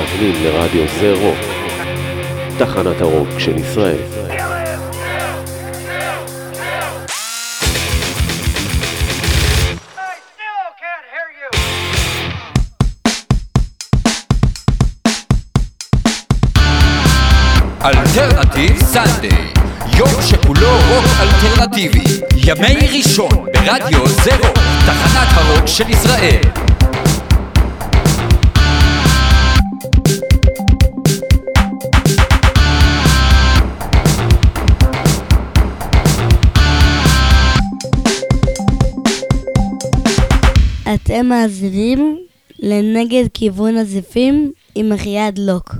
מאזינים לרדיו זה רוק, תחנת הרוק של ישראל. Alternative Sunday, יום שכולו רוק אלטרנטיבי, ימי ראשון ברדיו זה רוק, תחנת הרוק של ישראל. אתם מאזינים לנגד כיוון הזיפים עם אחיעד לוק.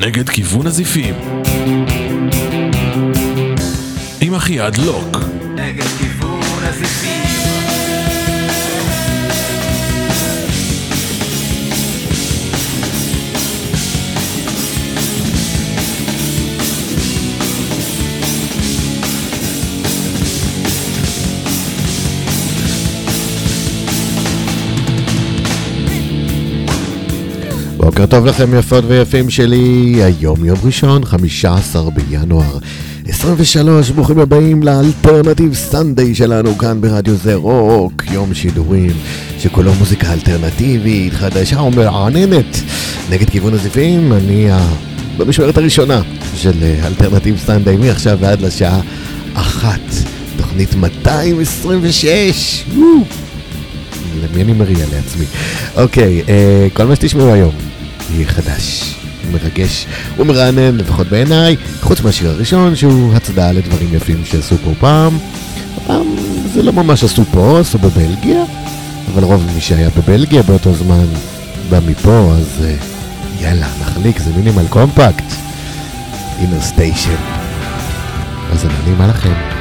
נגד כיוון הזיפים. עם אחיעד לוק. נגד כיוון הזיפים. בוקר טוב לכם יפות ויפים שלי, היום יום ראשון, 15 בינואר 23, ברוכים הבאים ל Alternative Sunday שלנו כאן ברדיו זה רוק, יום שידורים שכולו מוזיקה אלטרנטיבית, חדשה ומרעננת. נגד כיוון הזיפים, אני. במשמרת הראשונה של אה, Alternative Sunday, מעכשיו ועד לשעה אחת, תוכנית 226. וואו. למי אני מריע לעצמי? אוקיי, אה, כל מה שתשמעו היום חדש, מרגש ומרענן, לפחות בעיניי, חוץ מהשיר הראשון שהוא הצדעה לדברים יפים שעשו פה פעם. פעם זה לא ממש עשו פה, עשו בבלגיה, אבל רוב מי שהיה בבלגיה באותו זמן בא מפה, אז אה, יאללה, נחליק, זה מינימל קומפקט. אינר סטיישן. אז אני נעימה לכם.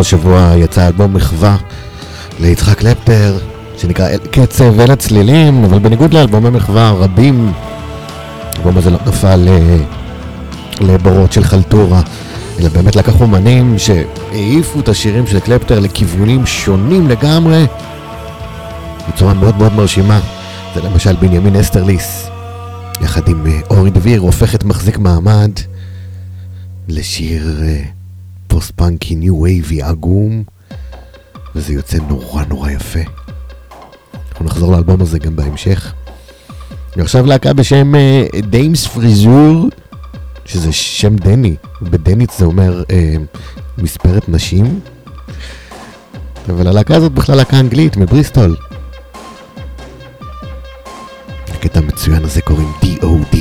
השבוע יצא אלבום מחווה ליצחק קלפטר, שנקרא קצב אל הצלילים, אבל בניגוד לאלבומי מחווה רבים, האלבום הזה לא נפל אה, לבורות של חלטורה, אלא באמת לקח אומנים שהעיפו את השירים של קלפטר לכיוונים שונים לגמרי, בצורה מאוד מאוד מרשימה. זה למשל בנימין אסתרליס, יחד עם אה, אורי דביר, הופך את מחזיק מעמד לשיר אה, funky new wave י עגום, וזה יוצא נורא נורא יפה. אנחנו נחזור לאלבום הזה גם בהמשך. ועכשיו להקה בשם Damefrisør, שזה שם דני, בדנית זה אומר אה, מספרת נשים. אבל הלהקה הזאת בכלל להקה אנגלית מבריסטול. לקטע המצוין הזה קוראים D.O.D.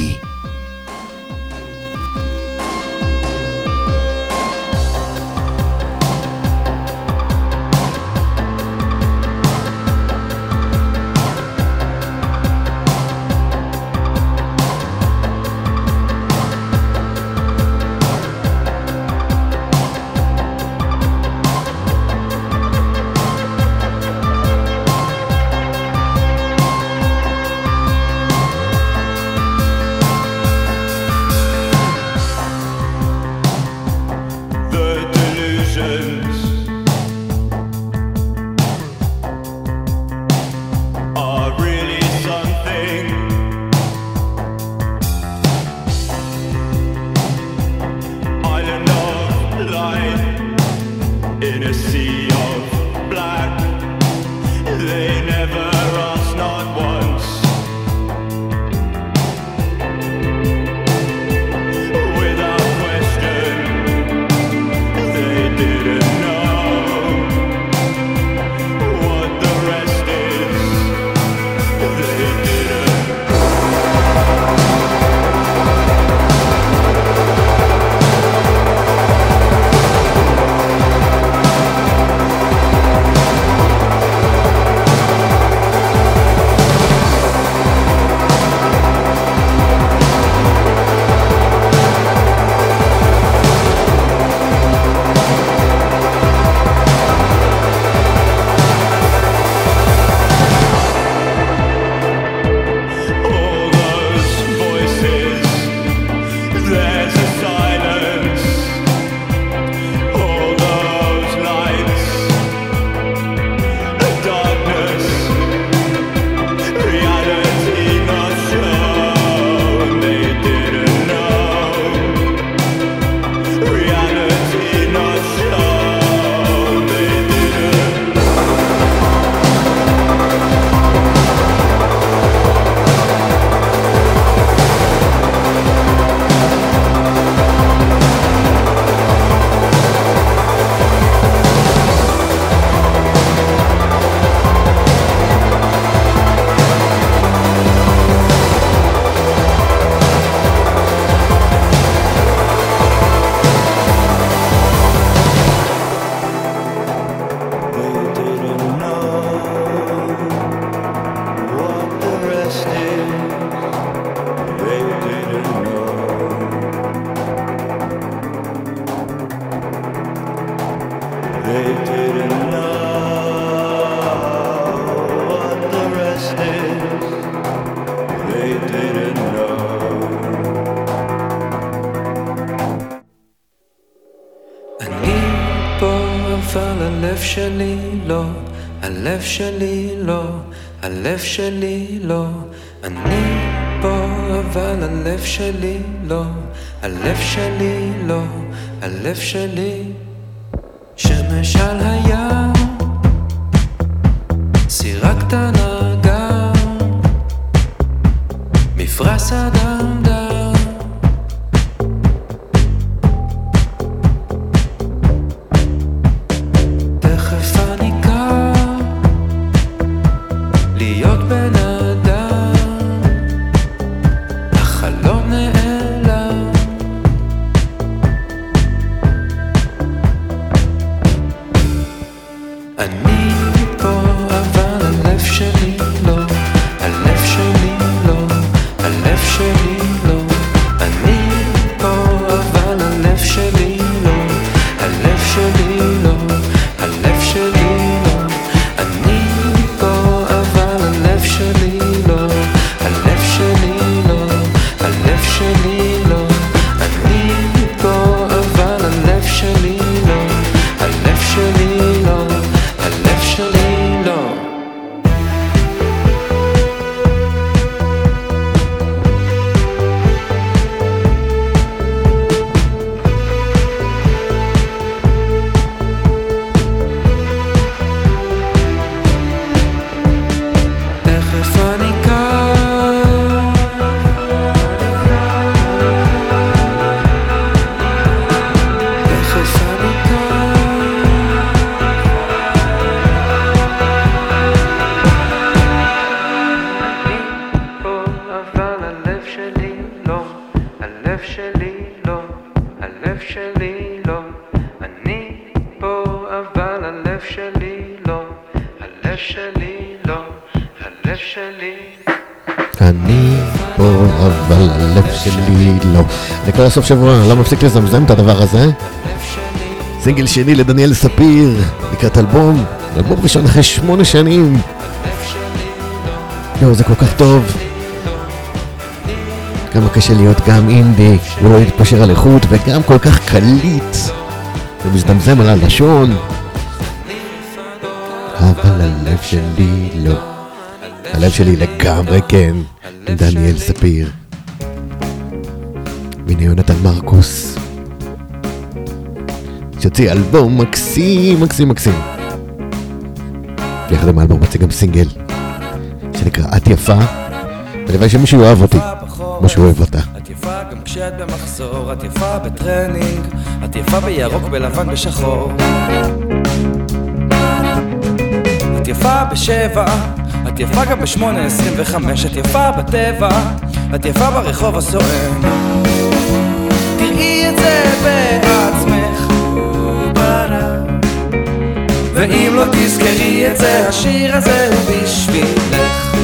לא, הלב שלי. שמש על הים, סירה קטנה גם, מפרש אדם הסוף שבוע לא מפסיק לזמזם את הדבר הזה. סינגל שני לדניאל ספיר, לקראת אלבום, אלבום ראשון אחרי שמונה שנים. יואו, זה כל כך טוב. כמה קשה להיות גם אינדי, ולא להתפשר על איכות, וגם כל כך קליט, ומזדמזם על הלשון. אבל הלב שלי לא. הלב שלי לגמרי כן, דניאל ספיר. והנה יונתן מרקוס. שהוציא אלבום מקסים, מקסים, מקסים. יחד עם האלבום מוציא גם סינגל, שנקרא את יפה, הלוואי שמישהו יאהב אותי, כמו שהוא אוהב אותה. את יפה גם כשאת במחסור, את יפה בטרנינג, את יפה בירוק, בלבן, בשחור. את יפה בשבע, את יפה גם בשמונה עשרים וחמש, את יפה בטבע, את יפה ברחוב הסואן. ואם לא תזכרי את זה, השיר הזה הוא בשבילך.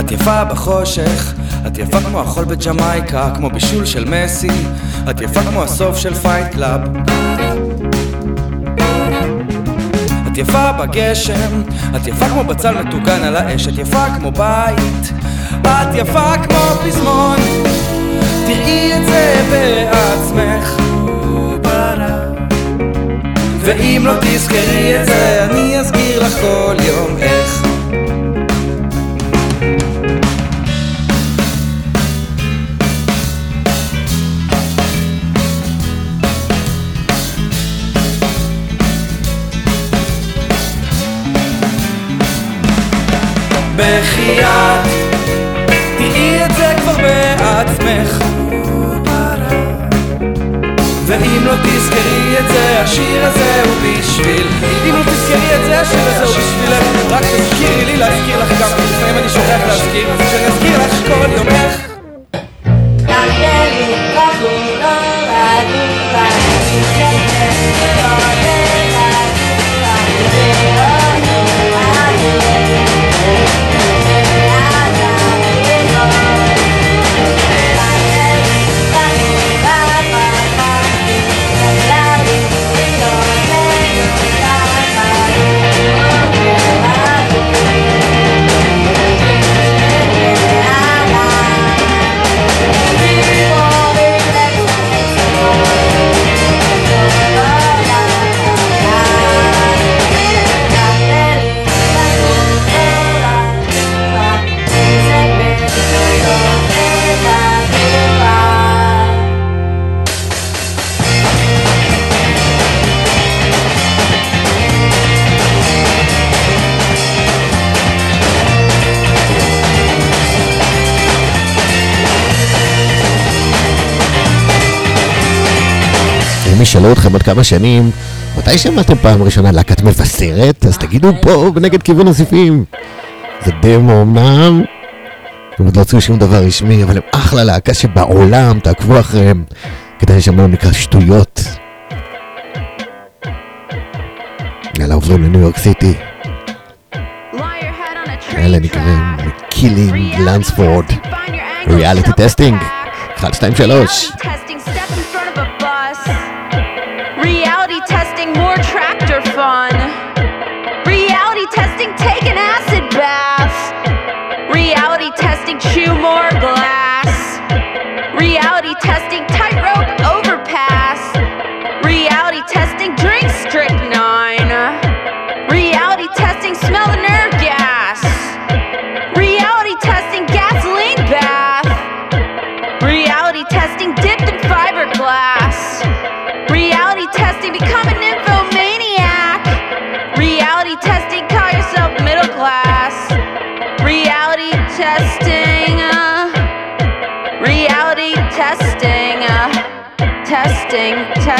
את יפה בחושך, את יפה כמו החול בג'מייקה, כמו בישול של מסי, את יפה כמו הסוף של Fight Club. את יפה בגשם, את יפה כמו בצל מטוגן על האש, את יפה כמו בית, את יפה כמו פזמון, תראי את זה בעצמך. ואם לא תזכרי את זה, אני אזכיר לך כל יום איך. בחייאת, תראי את זה כבר בעצמך. ואם לא תזכרי את זה, השיר הזה הוא בשביל אם לא תזכרי את זה, השיר הזה הוא בשבילך. רק תזכירי לי להזכיר לך גם לפעמים אני שוכח להזכיר. שאני אזכיר לך כל יום אם ישאלו אתכם עוד כמה שנים, מתי שמעתם פעם ראשונה להקת מבשרת? אז תגידו פה בנגד כיוון הזיפים. זה דמו אמנם, הם עוד לא הוציאו שום דבר רשמי, אבל הם אחלה להקה שבעולם, תעקבו אחריהם. לקטע ששמענו נקרא שטויות. יאללה, עוברים לניו יורק סיטי. אלה נקראים קילינג לנספורד. ריאליטי טסטינג. 1, 2, 3.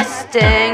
stay.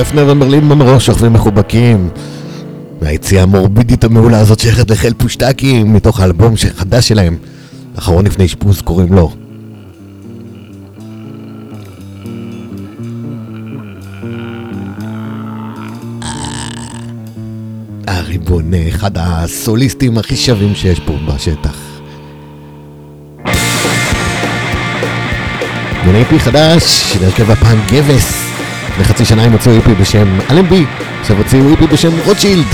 הפנר ומרלין מונרו שוכבים מחובקים. והיציאה המורבידית המעולה הזאת שייכת לחיל פושטקים מתוך האלבום החדש שלהם. האחרון לפני אשפוז קוראים לו. הריבון, אחד הסוליסטים הכי שווים שיש פה בשטח. בונה איפי חדש של הרכב הפעם גבס. לפני חצי שנה הם הוציאו איפי בשם אלנבי, עכשיו הוציאו איפי בשם רוטשילד.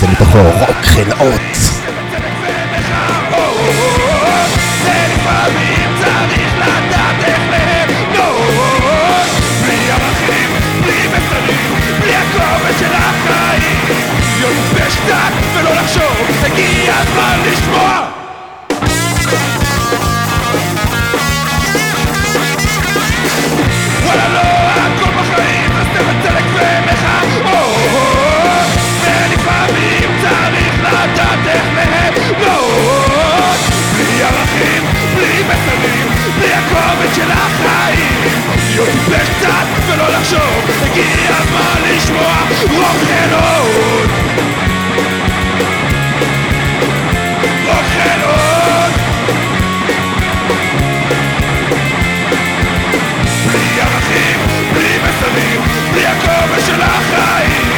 זה מתוכו רוק חלאות. הכובד של החיים. להיות טיפש קצת ולא לחשוב, הגיע הזמן לשמוע רוק חלאות רוק חלאות בלי ערכים, בלי מסרים, בלי הכובע של החיים.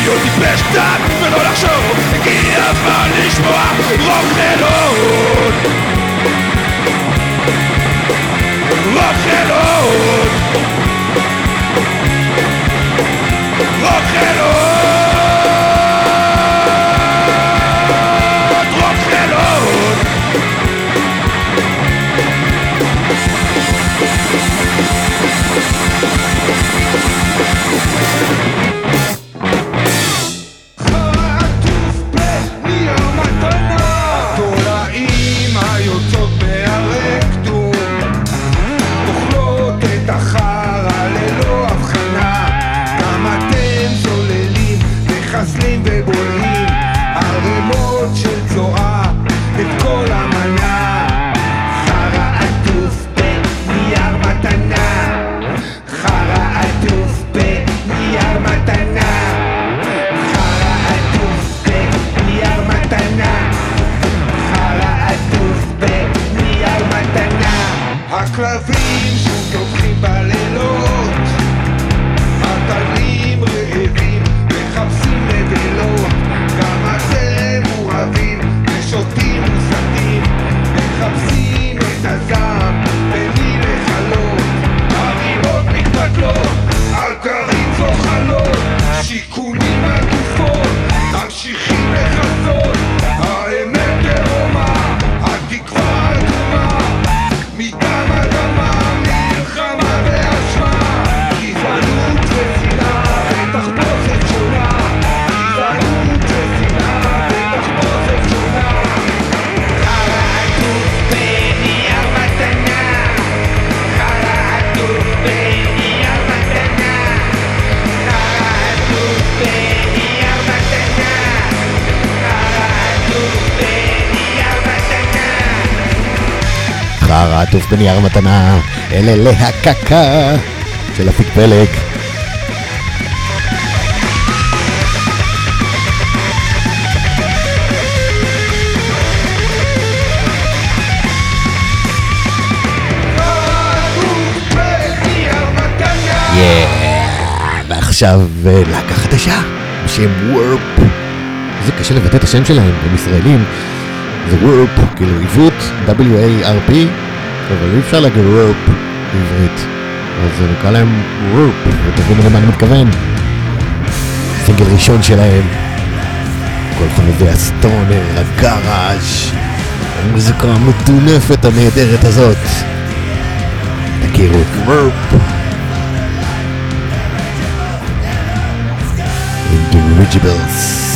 להיות טיפש קצת ולא לחשוב הגיע הזמן לשמוע רוק rock and עטוף בנייר מתנה, אלה להקקה של אפיק פלג. יאה, ועכשיו אה, להקה חדשה בשם וורפ. זה קשה לבטא את השם שלהם, הם ישראלים. זה וורפ, כאילו עיוות, W-A-R-P, אבל אי אפשר להגיד וורפ בעברית. אז נקרא להם וורפ, ותבינו למה אני מתכוון. סינגל ראשון שלהם. כל חובבי הסטונר, הגראז', המוזיקה המטונפת הנהדרת הזאת. תכירו את וורפ. Indirigibles.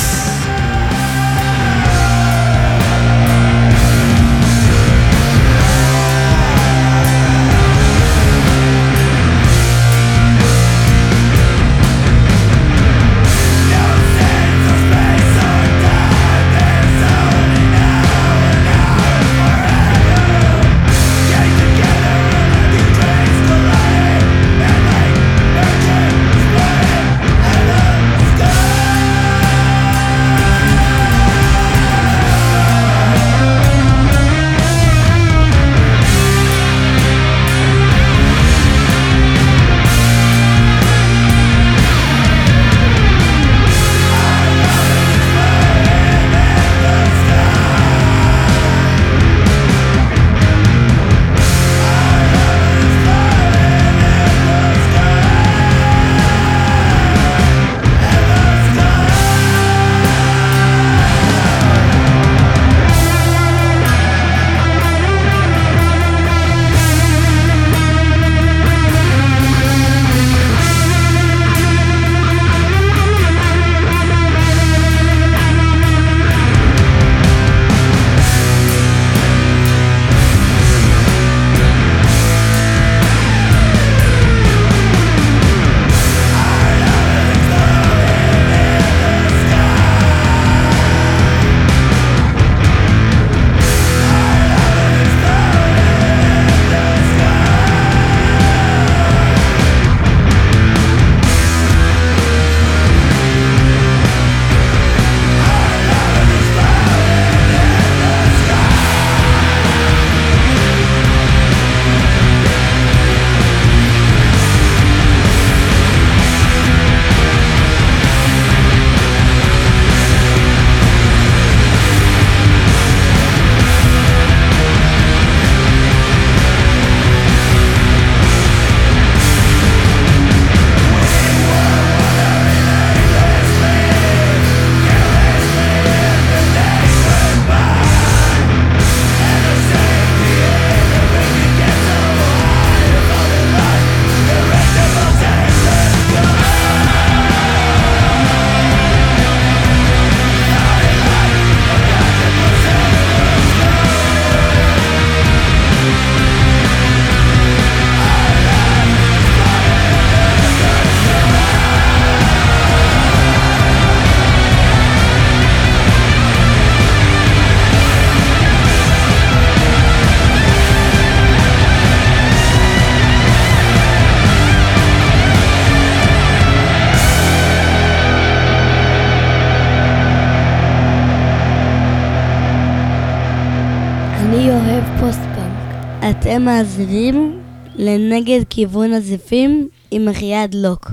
אני אוהב פוסט-פאנק. אתם מאזינים לנגד כיוון הזיפים עם אחיעד לוק.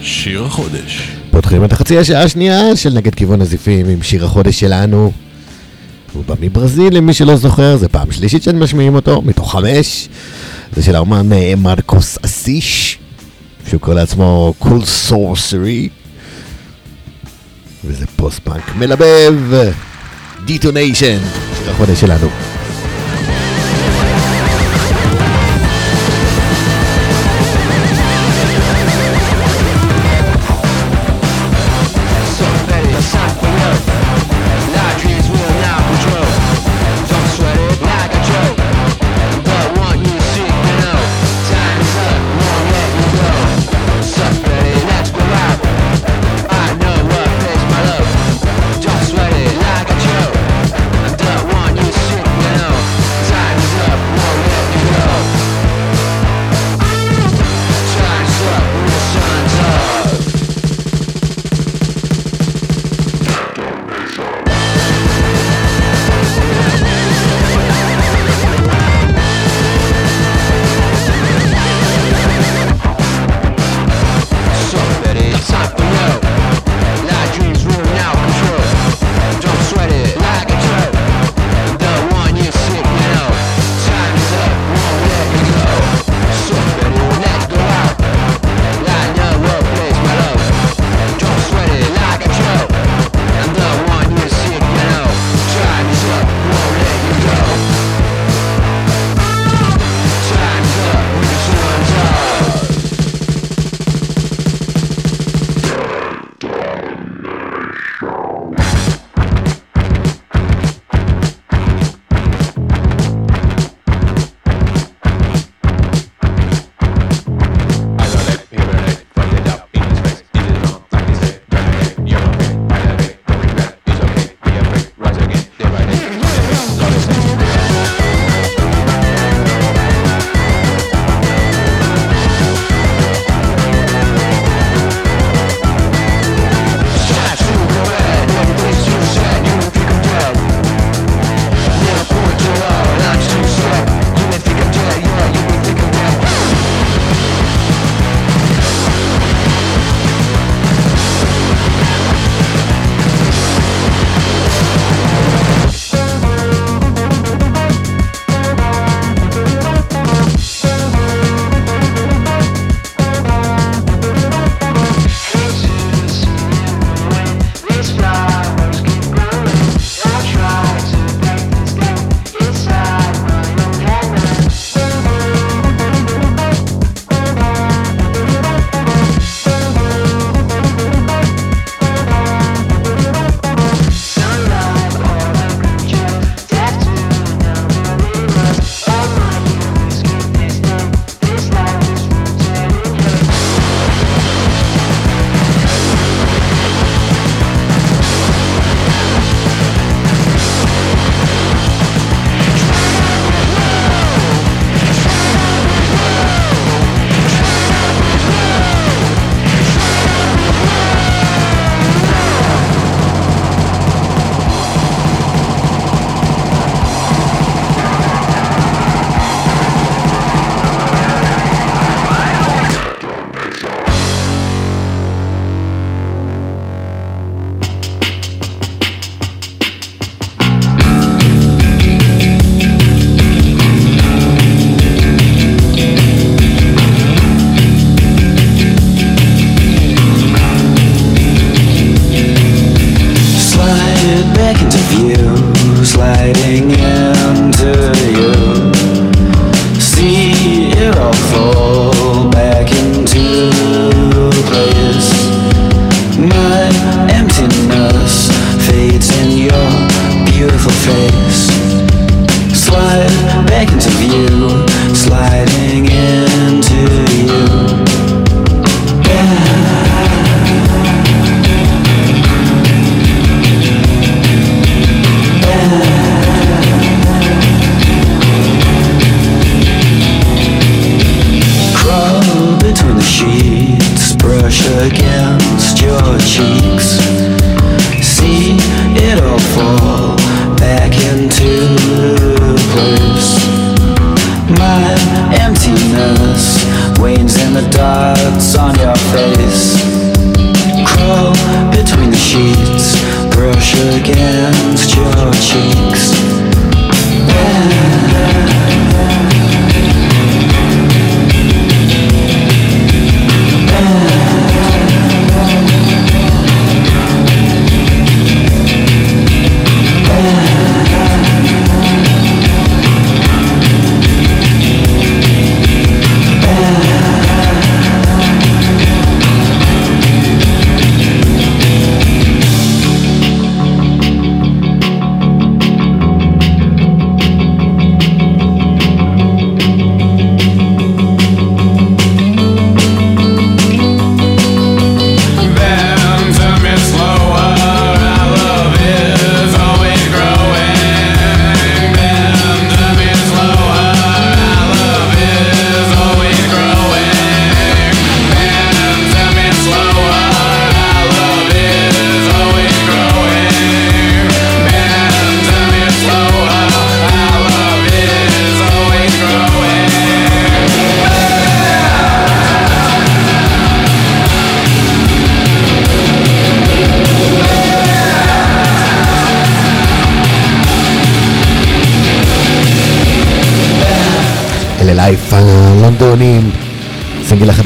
שיר החודש. פותחים את החצי השעה השנייה של נגד כיוון הזיפים עם שיר החודש שלנו. הוא בא מברזיל, למי שלא זוכר, זה פעם שלישית שמשמיעים אותו, מתוך חמש. זה של האומן אה, מרקוס אסיש, שהוא קורא לעצמו Cool Sorcery. וזה פוסט פאנק מלבב, דיטוניישן, שיר החודש שלנו.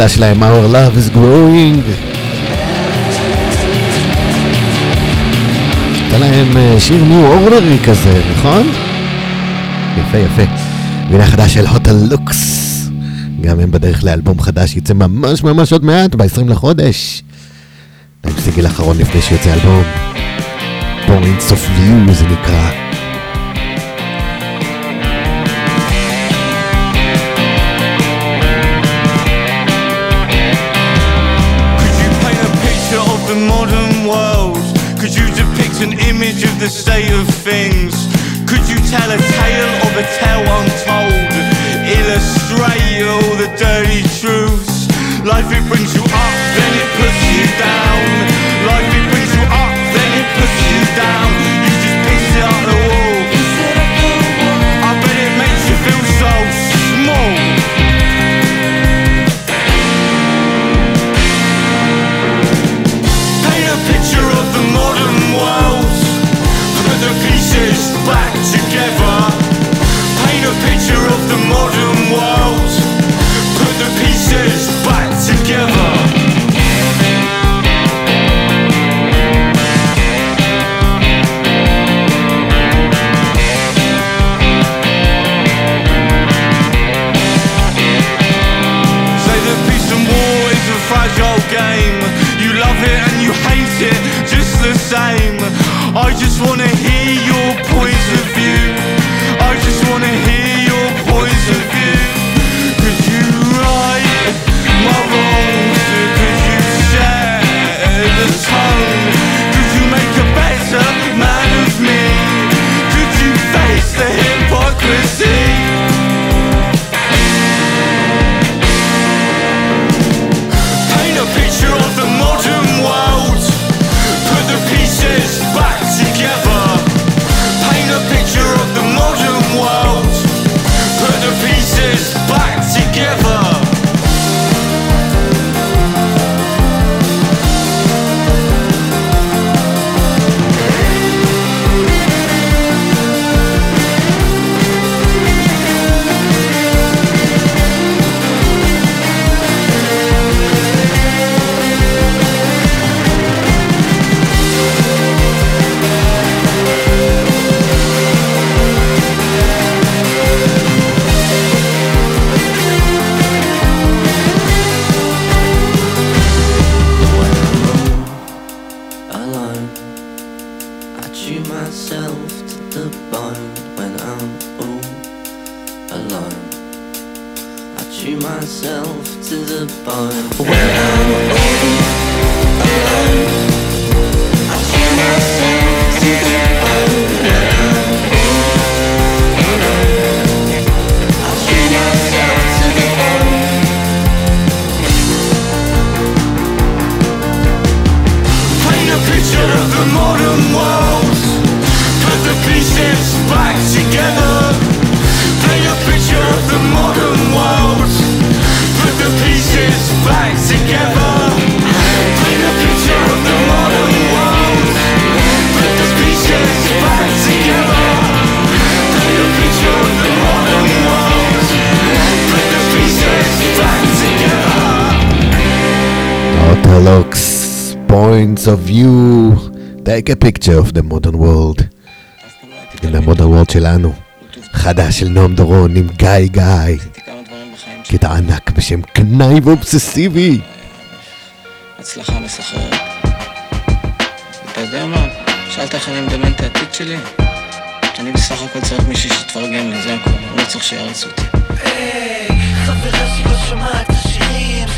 החדש שלהם, Our Love is Growing. הייתה להם אה, שיר ניו אורדרי כזה, נכון? יפה יפה. מילה חדש של הוטה לוקס. גם הם בדרך לאלבום חדש, יצא ממש ממש עוד מעט, ב-20 לחודש. להם סיגל אחרון לפני שיוצא אלבום. פורינס אוף View זה נקרא. life, it brings you Picture of the Modern World. In the Modern World שלנו. חדש של נועם דורון עם גיא גיא. קטע ענק בשם קנאי ואובססיבי. הצלחה מסחררת. אתה יודע מה? שאלת איך אני מדמיין את העתיד שלי? אני בסך הכל צריך מישהי שתפרגן לי, זה הכל. אני לא צריך שיהרס אותי. היי, חברה שלא שומעת את השירים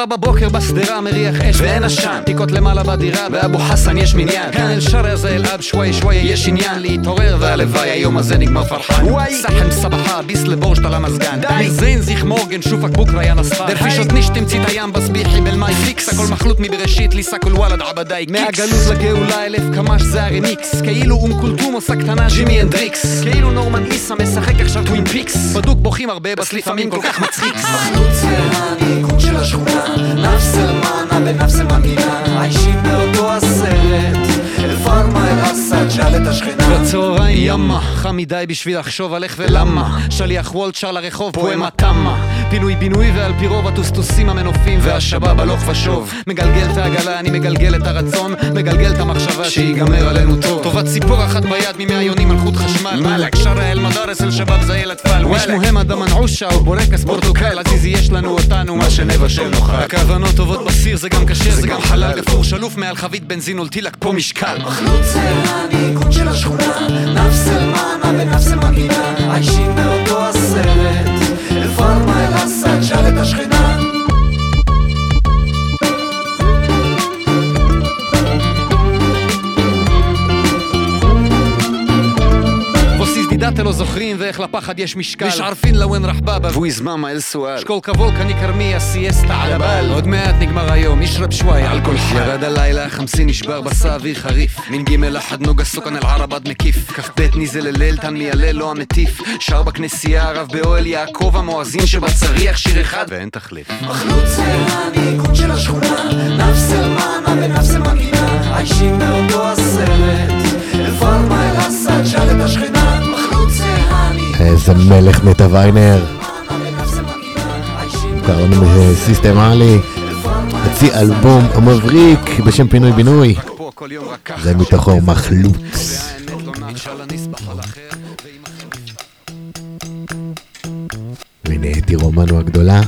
שבע בבוקר בשדרה מריח אש ואין עשן. תיקות למעלה בדירה באבו חסן יש מניין. כאן אל שרה זה אל-אב שווי שווי יש עניין. להתעורר והלוואי היום הזה נגמר פרחן. סחם סבחה ביס לבורשט על המזגן. די. זין זיך מורגן שופק בוקרה יא נספר דרפישות נישט תמצית הים בסביחי בלמאי פיקס הכל מחלוט מבראשית ליסה כל וואלד עבדי מהגלות לגאולה אלף קמ"ש זה הרמיקס. כאילו אום כולתום עושה קטנה ג'ימי הנדריקס כאילו נורמן איסה משחק עכשיו טווין פיקס. בדוק בוכים הרבה בס לפעמים כל כך מצחיק. מחלוץ זה הניקוד של השכונה. נפס אלמנה ונפס עיישים באותו הסרט. אל-פרמה אל-אסד שאל את השכנה. בצהריים ימה, חם מדי בשביל לחשוב על איך ולמה. שליח וולט שר לרחוב פואמה. תמה. פינוי בינוי ועל פי רוב הטוסטוסים המנופים והשבב הלוך ושוב. מגלגל את העגלה, אני מגלגל את הרצון. מגלגל את המחשבה שיגמר עלינו טוב. טובת ציפור אחת ביד ממאה יונים על חוט חשמל. מלאק שרה אל מדרס אל שבב זה ילד מש מוהם אדם מנעושה או בורקס פורטוקל עזיזי יש לנו אותנו מה שנבשל נאכל. הכוונות טובות בסיר זה גם כשר זה גם חלל גפור שלוף מעל חבית בנזין ולטילק פה משקל. מחלוץ זה הניקוד של השכונה נפס אלמנה ונפס אלמנגינה עיישים באותו הסרט. אל-פרמה אל-אסד שאל את השכנה דידתה לא זוכרים ואיך לפחד יש משקל. מש ערפין לוין רחבאבה והוא יזממה אל סואל. שקול כבול כני כרמי הסיאסטה על הבל עוד מעט נגמר היום ישרב שוואי על כל חל ירד הלילה החמסי נשבר בסע אוויר חריף. מן גימל אחד נוגה סוכן אל ערבד מקיף. כ"ב ניזל אליל תן מיילל לא המטיף. שר בכנסייה הרב באוהל יעקב המואזין שבצריח שיר אחד. ואין תחליף. מחלוץ זה הניקוד של השכונה נפס אלמנה ונפס אלמנגינה עיישים באותו הסרט אל-פרמה אל-אסד שאל את השכנה איזה מלך נטע ויינר. מוכר לנו מסיסטמלי. הוציא אלבום מבריק בשם פינוי בינוי. זה מתוכו מחלוץ. והנה אתי רומנו הגדולה.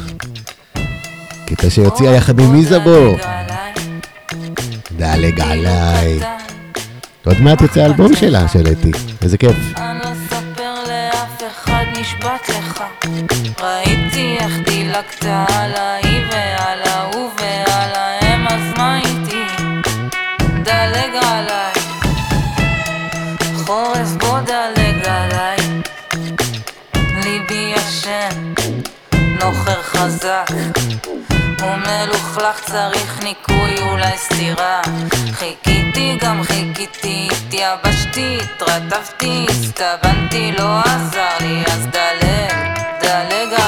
קטע שהוציאה יחד עם איזבו. דלג עליי. עוד מעט יוצא האלבום שלה, של אתי. איזה כיף. נשבעת לך. ראיתי איך דילגת עליי ועל ההוא ועל ההם, אז מה איתי? דלג עליי. חורף בוא דלג עליי. ליבי ישן, נוחר חזק. מלוכלך צריך ניקוי אולי סתירה חיכיתי גם חיכיתי התייבשתי התרטבתי הסתבנתי לא עזר לי אז דלג דלג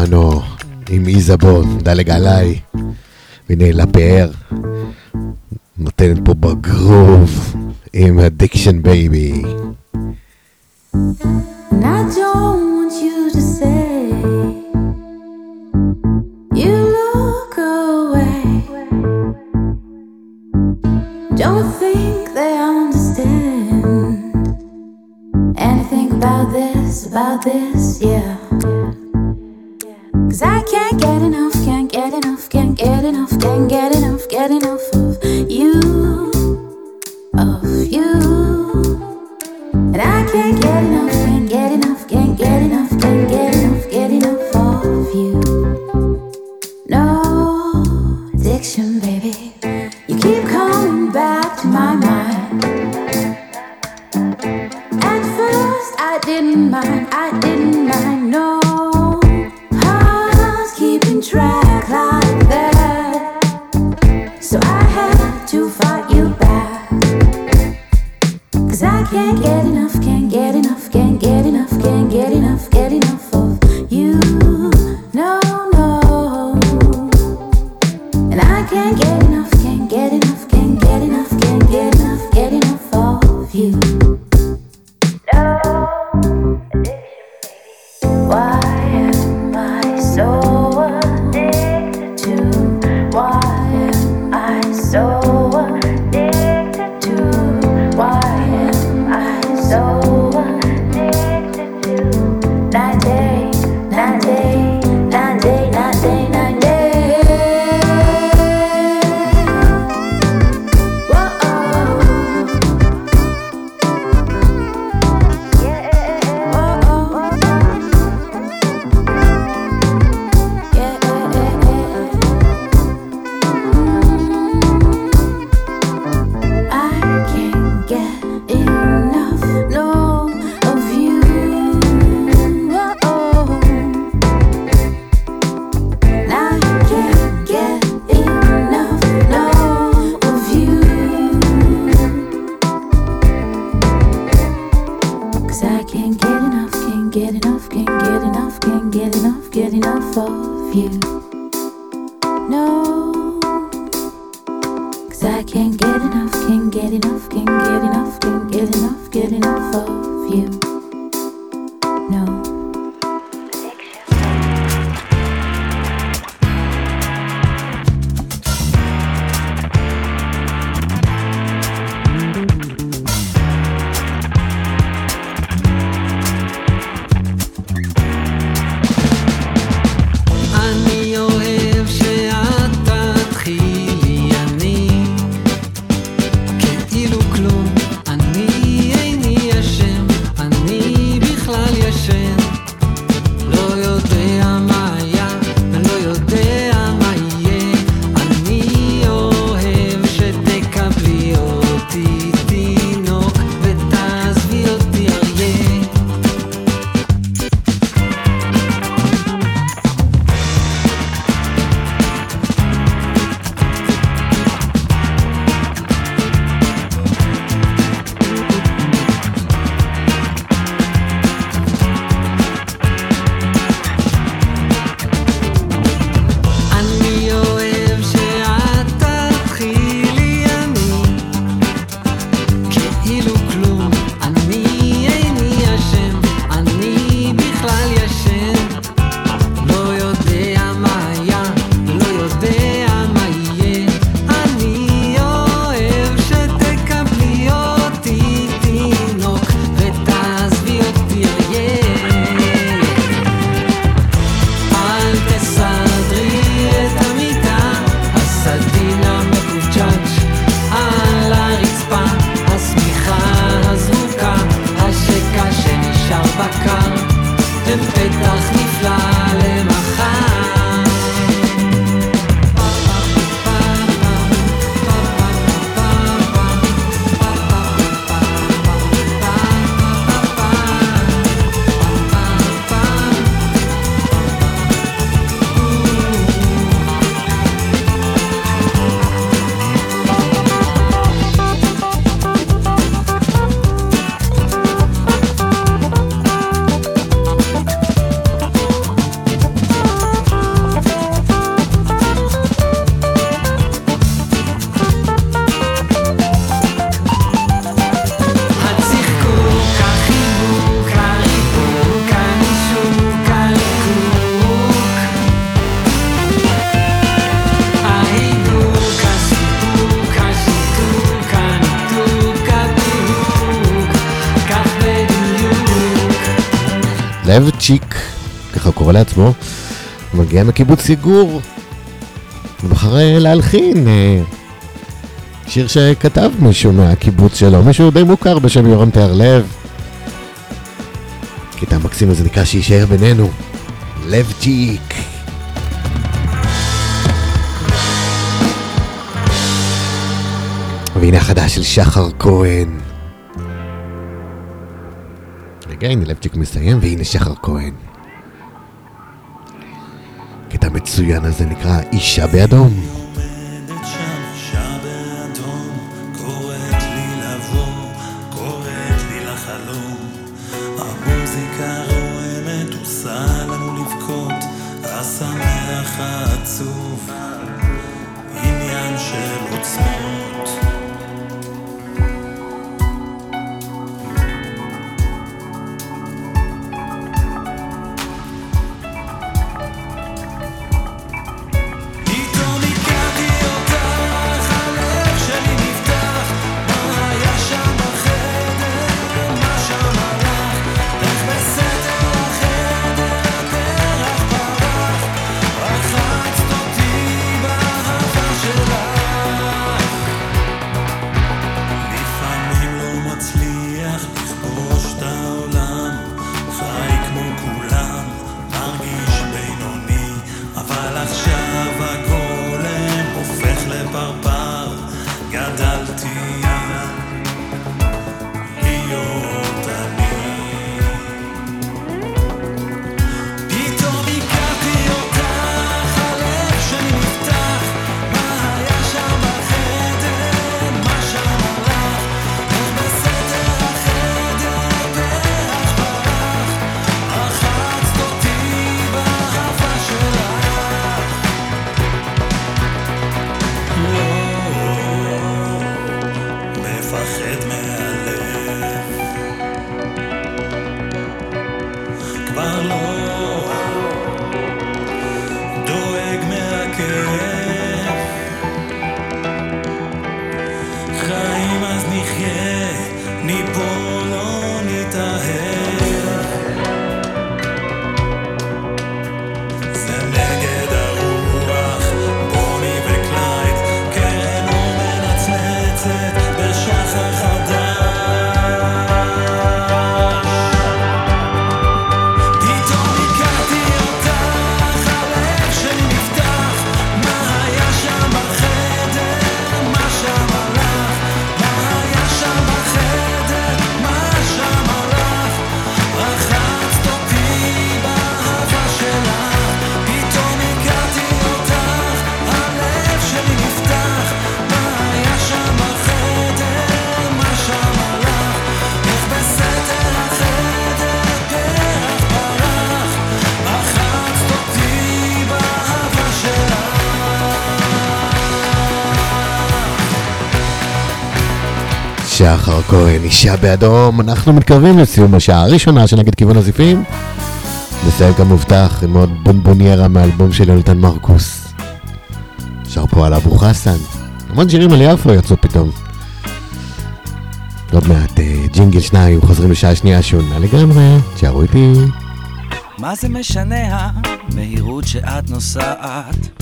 שמענו עם איזבון, דלג עליי, והנה לה פאר, נותנת פה בגרוב עם אדיקשן בייבי. Don't think they understand about this, about this, yeah. Cause I can't get enough, can't get enough, can't get enough, can't get enough, get enough of you, of you. And I can't get enough, can't get enough, can't get enough, can't get enough, get enough of you. No addiction, baby. You keep coming back to my mind. At first, I didn't mind, I didn't. track like that. So I had to fight you back. Cause I can't get enough. לב צ'יק, ככה הוא קורא לעצמו, מגיע מקיבוץ יגור. ובחר להלחין אה, שיר שכתב מישהו מהקיבוץ שלו, מישהו די מוכר בשם יורם תיארלב. קטע המקסים הזה נקרא שיישאר בינינו. לב צ'יק. והנה החדש של שחר כהן. רגע, הנה לבצ'יק מסיים, והנה שחר כהן. קטע מצוין הזה נקרא אישה באדום. care. כהן, אישה באדום, אנחנו מתקרבים לסיום השעה הראשונה של נגד כיוון הזיפים. נסיים כמובטח עם עוד בונבוניירה מאלבום של יונתן מרקוס. שר פה על אבו חסן. המון שירים על יפו יצאו פתאום. עוד מעט אה, ג'ינגל שניים חוזרים לשעה שנייה שונה לגמרי, תשארו איתי. מה זה משנה המהירות שאת נוסעת?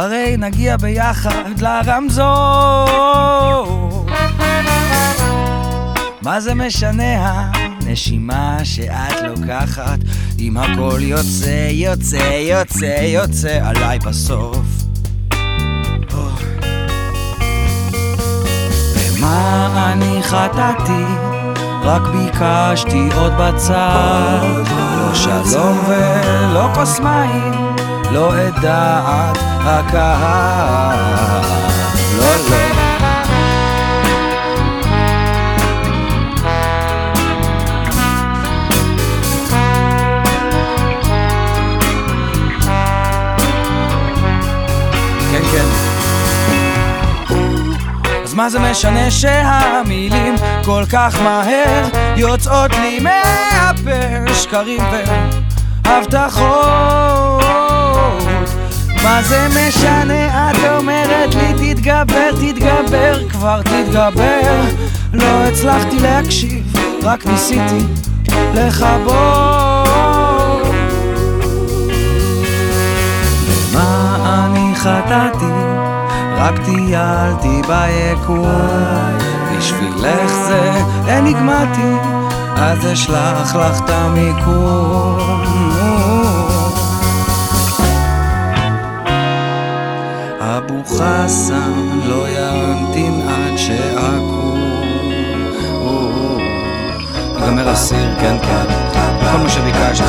הרי נגיע ביחד לרמזור. מה זה משנה נשימה שאת לוקחת, אם הכל יוצא, יוצא, יוצא, יוצא עליי בסוף. במה אני חטאתי? רק ביקשתי עוד בצד. לא שלום ולא כוס מים, לא את דעת הקהל. לא, לא. כן, כן. אז מה זה משנה שהמילים כל כך מהר יוצאות לי מהפה שקרים והבטחות מה זה משנה? את אומרת לי תתגבר תתגבר כבר תתגבר. לא הצלחתי להקשיב רק ניסיתי לכבות. מה אני חטאתי? רק טיילתי ביקום בשבילך זה אניגמטי אז אשלח לך את המיקום חסן לא ימתין עד שאקום ייגמר הסיר, כן כן. כל מה שביקשתי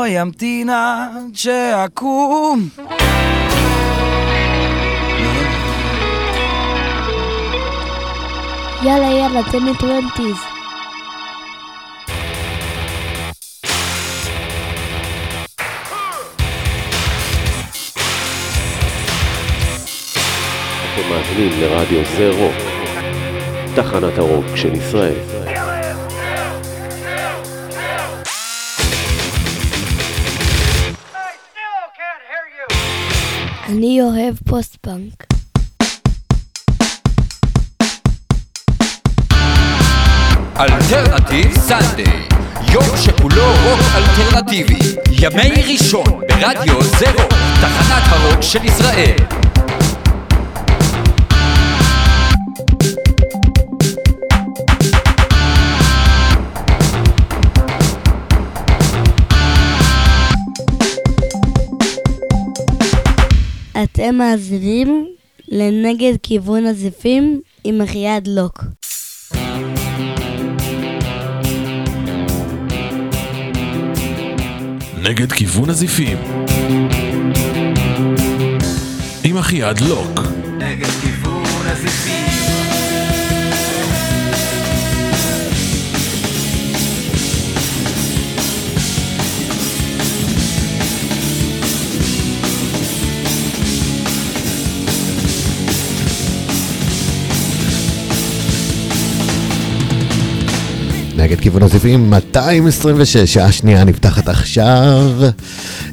לא ימתין עד שאקום יאללה יאללה, תן לי Twenties. אתם מאזינים לרדיו זה רוק, תחנת הרוק של ישראל. אני אוהב פוסט-פאנק. Alternative Sunday, יום שכולו רוק אלטרנטיבי, ימי ראשון ברדיו זה רוק, תחנת הרוק של ישראל. אתם מאזינים לנגד כיוון הזיפים עם אחיעד לוק. נגד כיוון הזיפים. עם אחיעד לוק. נגד כיוון הזיפים 226, שעה שנייה נפתחת עכשיו.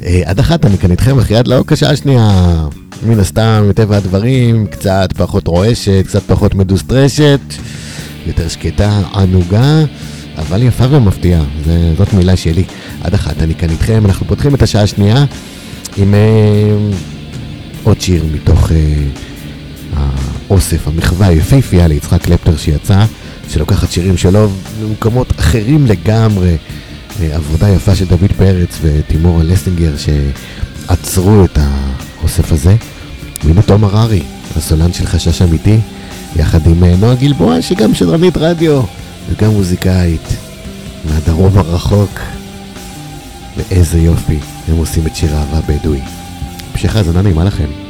אה, עד אחת אני כאן איתכם אחרי עד לאוק השעה השנייה. מן הסתם, מטבע הדברים, קצת פחות רועשת, קצת פחות מדוסטרשת, יותר שקטה, ענוגה, אבל יפה ומפתיעה, זאת מילה שלי. עד אחת אני כאן איתכם, אנחנו פותחים את השעה השנייה עם אה, עוד שיר מתוך אה, האוסף, המחווה היפהפייה ליצחק קלפטר שיצא, שלוקחת שירים שלו במקומות אחרים לגמרי. אה, עבודה יפה של דוד פרץ ותימורה לסינגר שעצרו את האוסף הזה. והנה תום הררי, הסולן של חשש אמיתי, יחד עם אה, נועה גלבוע שגם שדרנית רדיו וגם מוזיקאית מהדרום הרחוק. ואיזה יופי, הם עושים את שיר האהבה הבדואי. המשך האזנה נעימה לכם.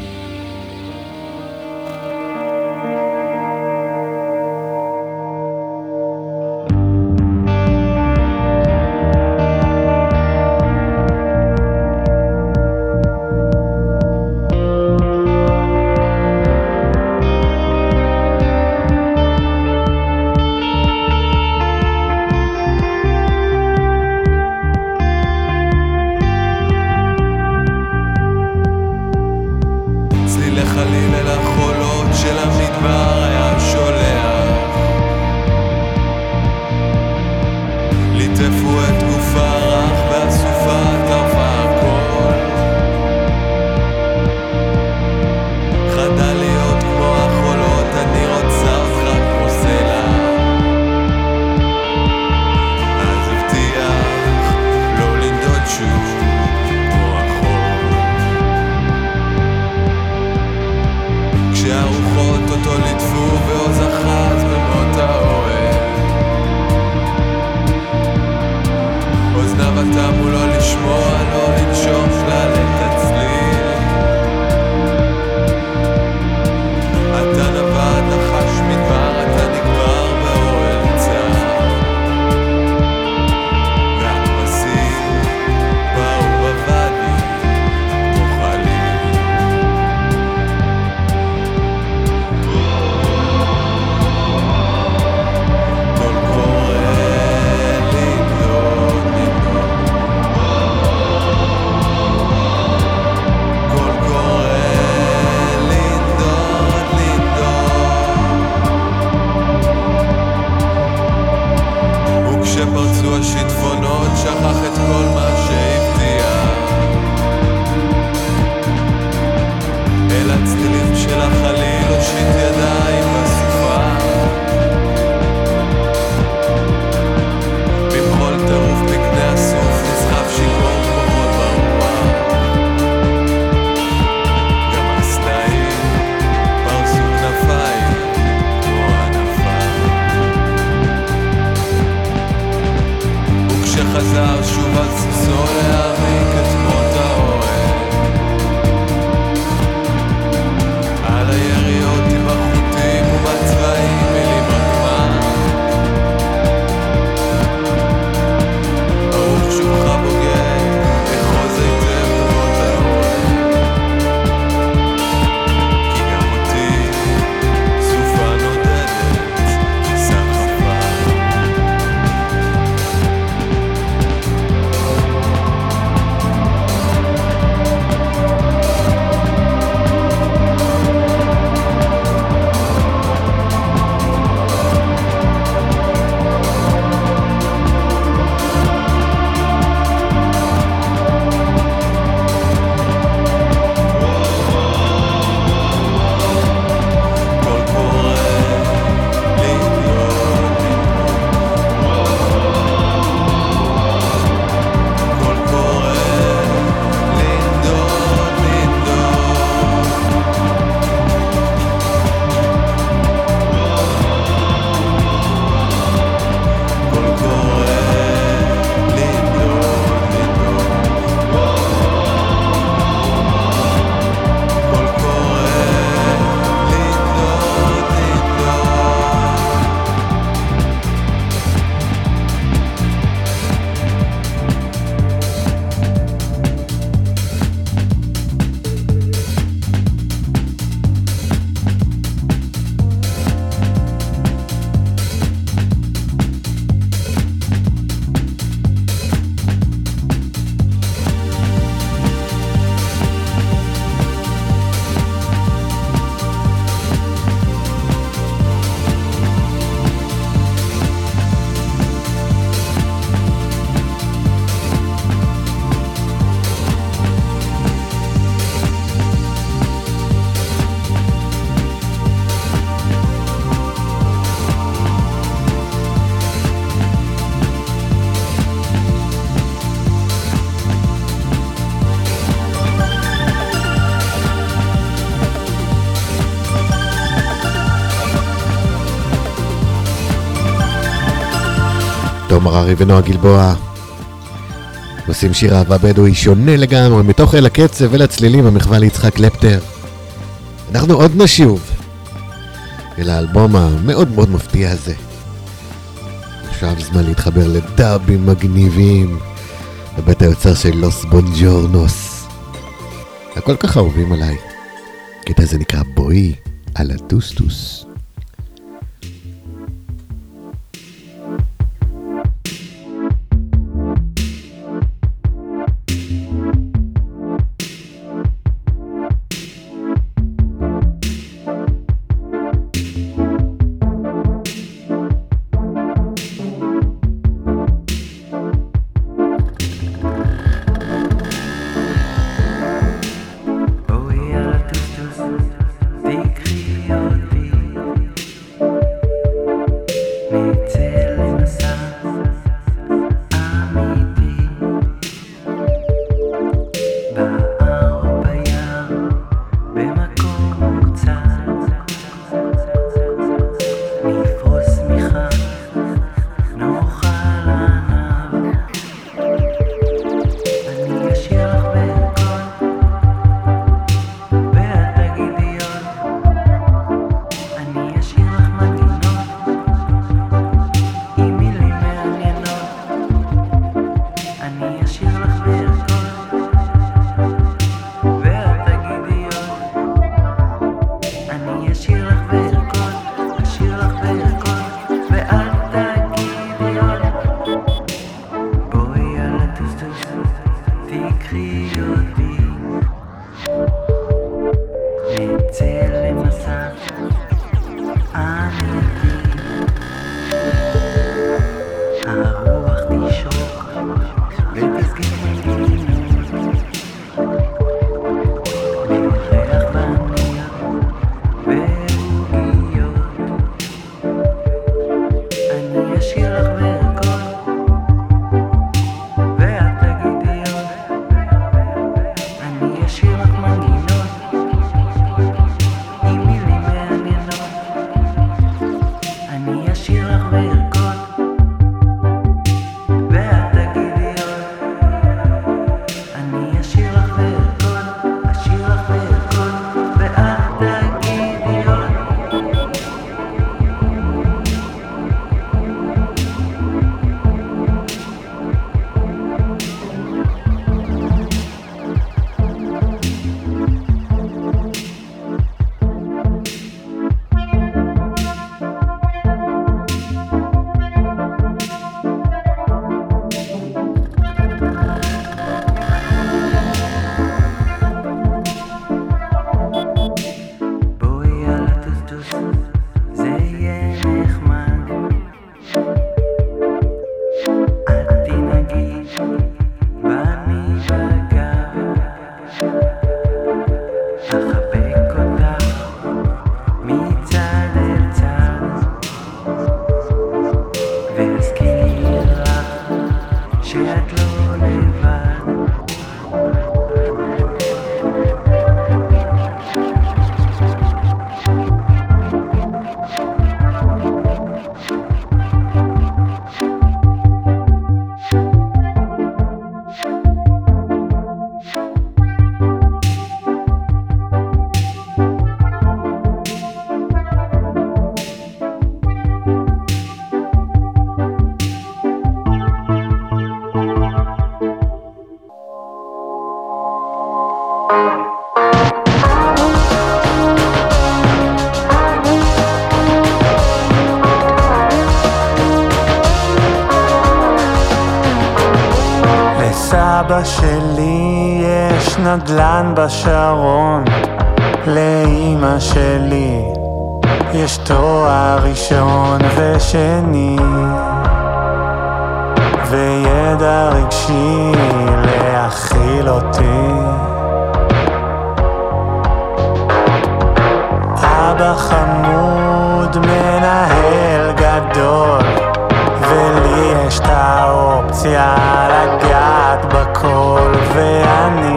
הררי ונועה גלבוע. עושים שיר אהבה בדואי שונה לגמרי, מתוך אל הקצב ואל הצלילים המחווה ליצחק קלפטר. אנחנו עוד נשוב אל האלבום המאוד מאוד מפתיע הזה. עכשיו זמן להתחבר לדאבים מגניבים בבית היוצר של לוס בונג'ורנוס. הכל כך אהובים עליי. קטע הזה נקרא בואי על הטוסטוס. נדל"ן בשרון, לאימא שלי יש תואר ראשון ושני, וידע רגשי להכיל אותי. אבא חמוד, מנהל גדול, ולי יש את האופציה לגעת בכל, ואני...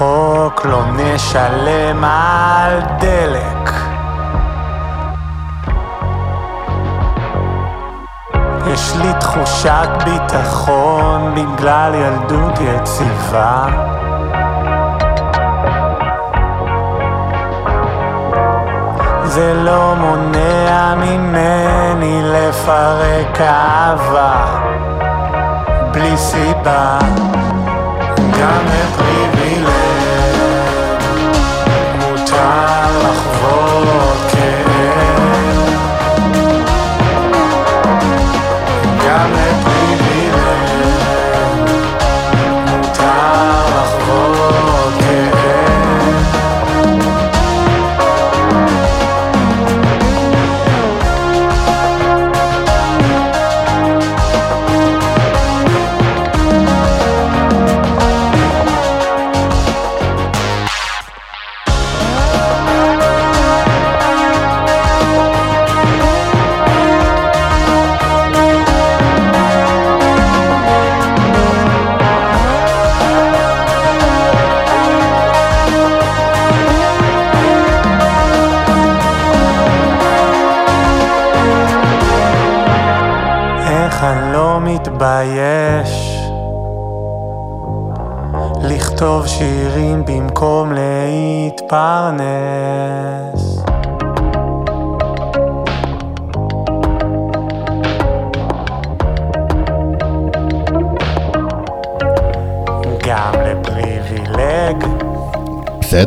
רחוק, לא נשלם על דלק. יש לי תחושת ביטחון בגלל ילדות יציבה. זה לא מונע ממני לפרק אהבה בלי סיבה, גם לפריבילג מותר לחוות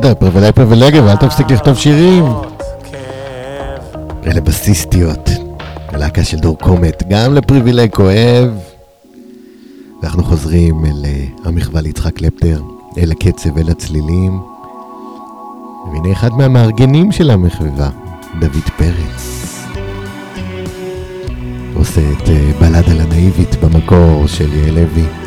בסדר, פריבילג פריבילגיה, ואל תפסיק לכתוב שירים. אלה בסיסטיות, הלהקה של דור קומט, גם לפריבילג כואב. ואנחנו חוזרים אל אה, המחווה ליצחק קלפטר, אל הקצב, אל הצלילים. והנה אחד מהמארגנים של המחווה, דוד פרץ. עושה את אה, בלדה לנאיבית במקור של יעל לוי.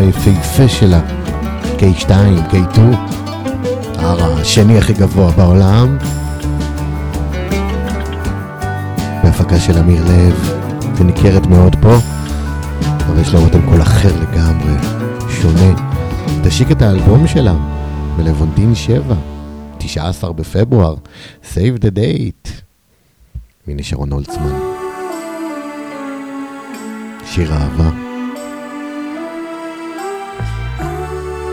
היפהפה שלה, K2, K2, הר השני הכי גבוה בעולם, בהפקה של אמיר לב, וניכרת מאוד פה, אבל יש לה אותם קול אחר לגמרי, שונה. תשיק את האלבום שלה בלוונטין 7, 19 בפברואר, Save the Date, הנה שרון הולצמן. שיר אהבה.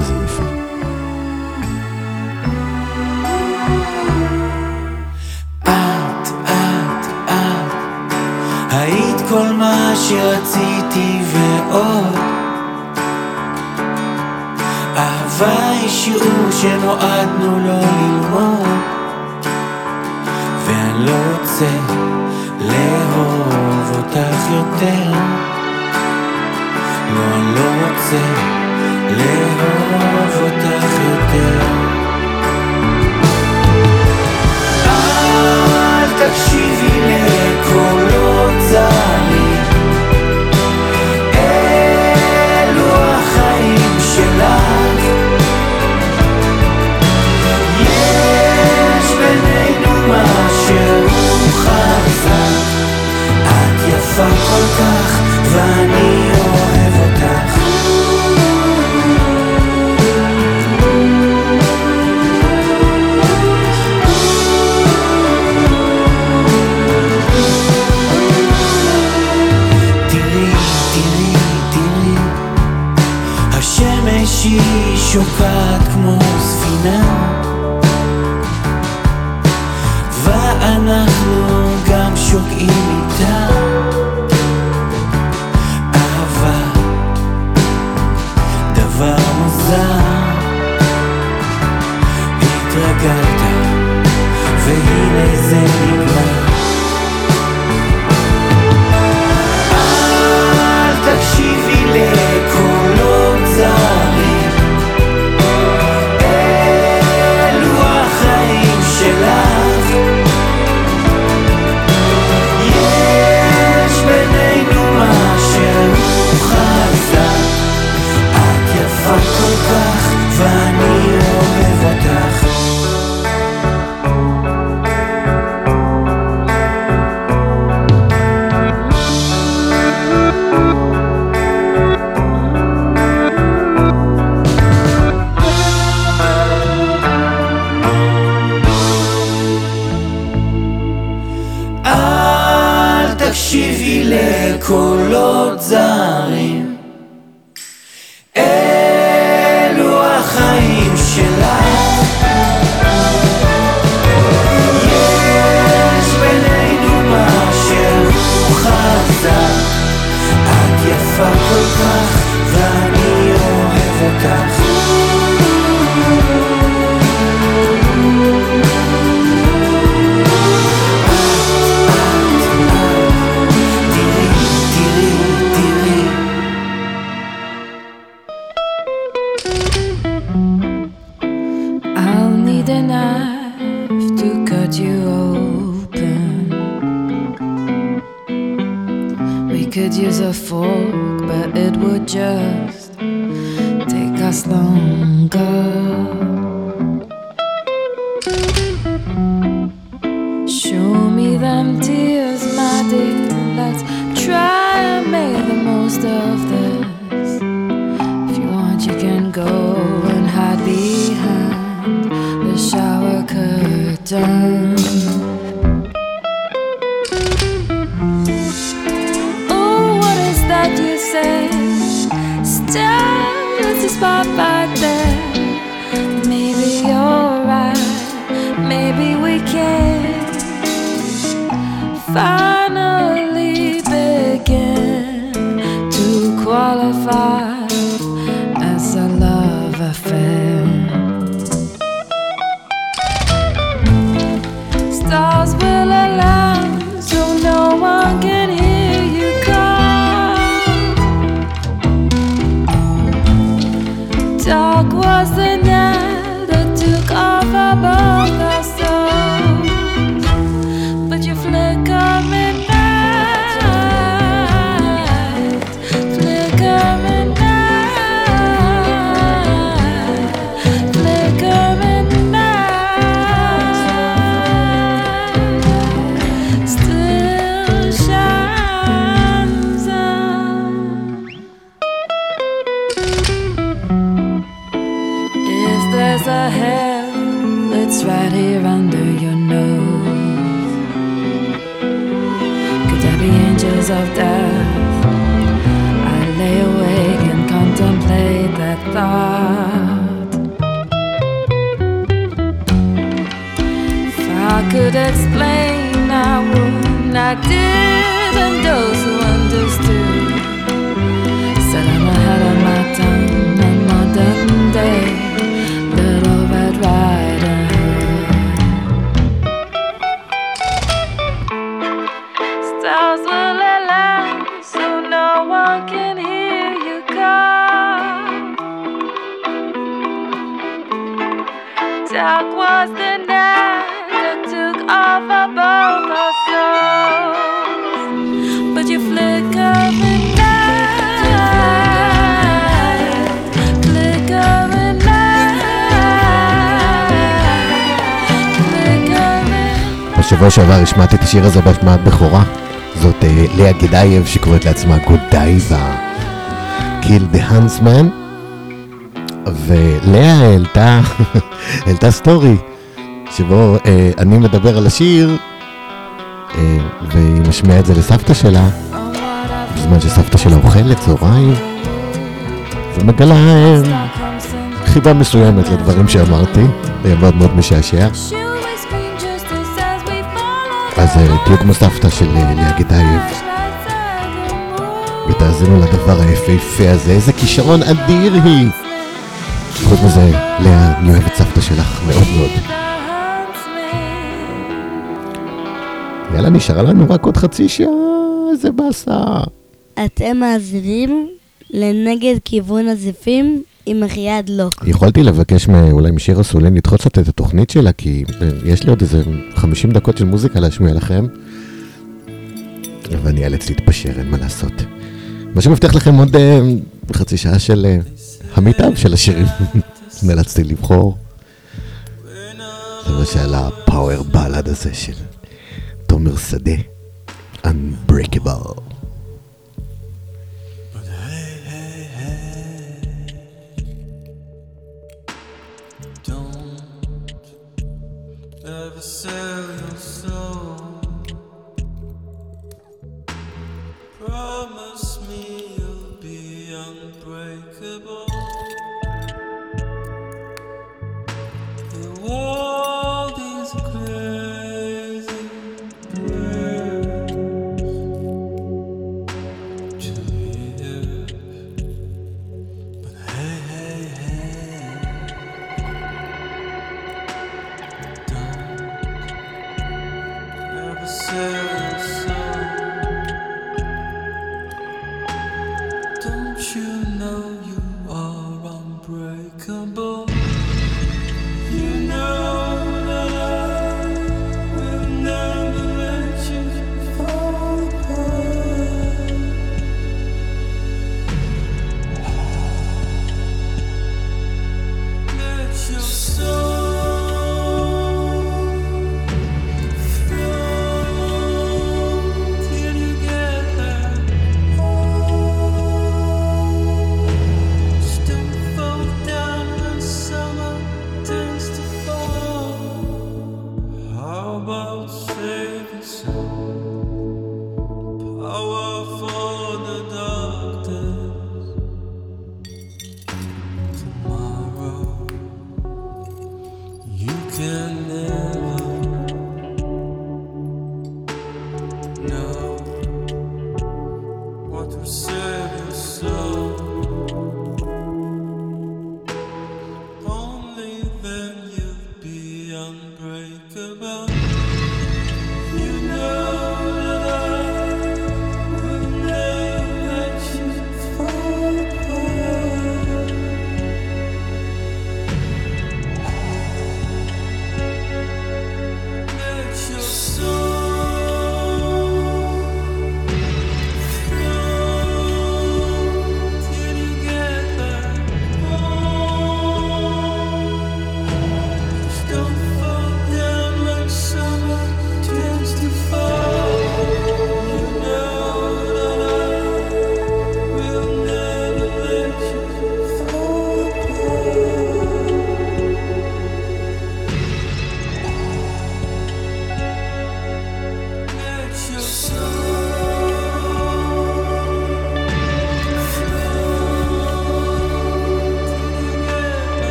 איזה יפה. את, את, את, היית כל מה שרציתי ועוד. אהבה היא שיעור שנועדנו לו לא שבוע שעבר השמעתי את השיר הזה בהשמעת בכורה. זאת uh, לאה גדייב שקוראת לעצמה גודייבה. Kill the Huntsman. ולאה העלתה, העלתה סטורי שבו uh, אני מדבר על השיר uh, והיא משמיעה את זה לסבתא שלה בזמן שסבתא שלה אוכלת צהריים ומגלה חיבה מסוימת לדברים שאמרתי, מאוד מאוד משעשע. הזה, תהיו כמו סבתא של אה, ליה גדייב. ותאזינו לדבר היפהפה הזה, איזה כישרון אדיר היא! חוץ מזה, לאה, אני אוהב את סבתא שלך מאוד מאוד. יאללה, נשארה לנו רק עוד חצי שעה, איזה באסה. אתם מאזינים לנגד כיוון הזיפים עם אריאד לוק. לא. יכולתי לבקש אולי משירה סולין לדחות קצת את התוכנית שלה, כי אה, יש לי עוד איזה 50 דקות של מוזיקה להשמיע לכם, ואני אאלץ להתפשר, אין מה לעשות. מה שמבטיח לכם עוד אה, חצי שעה של אה, המיטב של השירים. נאלצתי לבחור. למשל הפאוור בלאד הזה של תומר שדה, Unbreakable.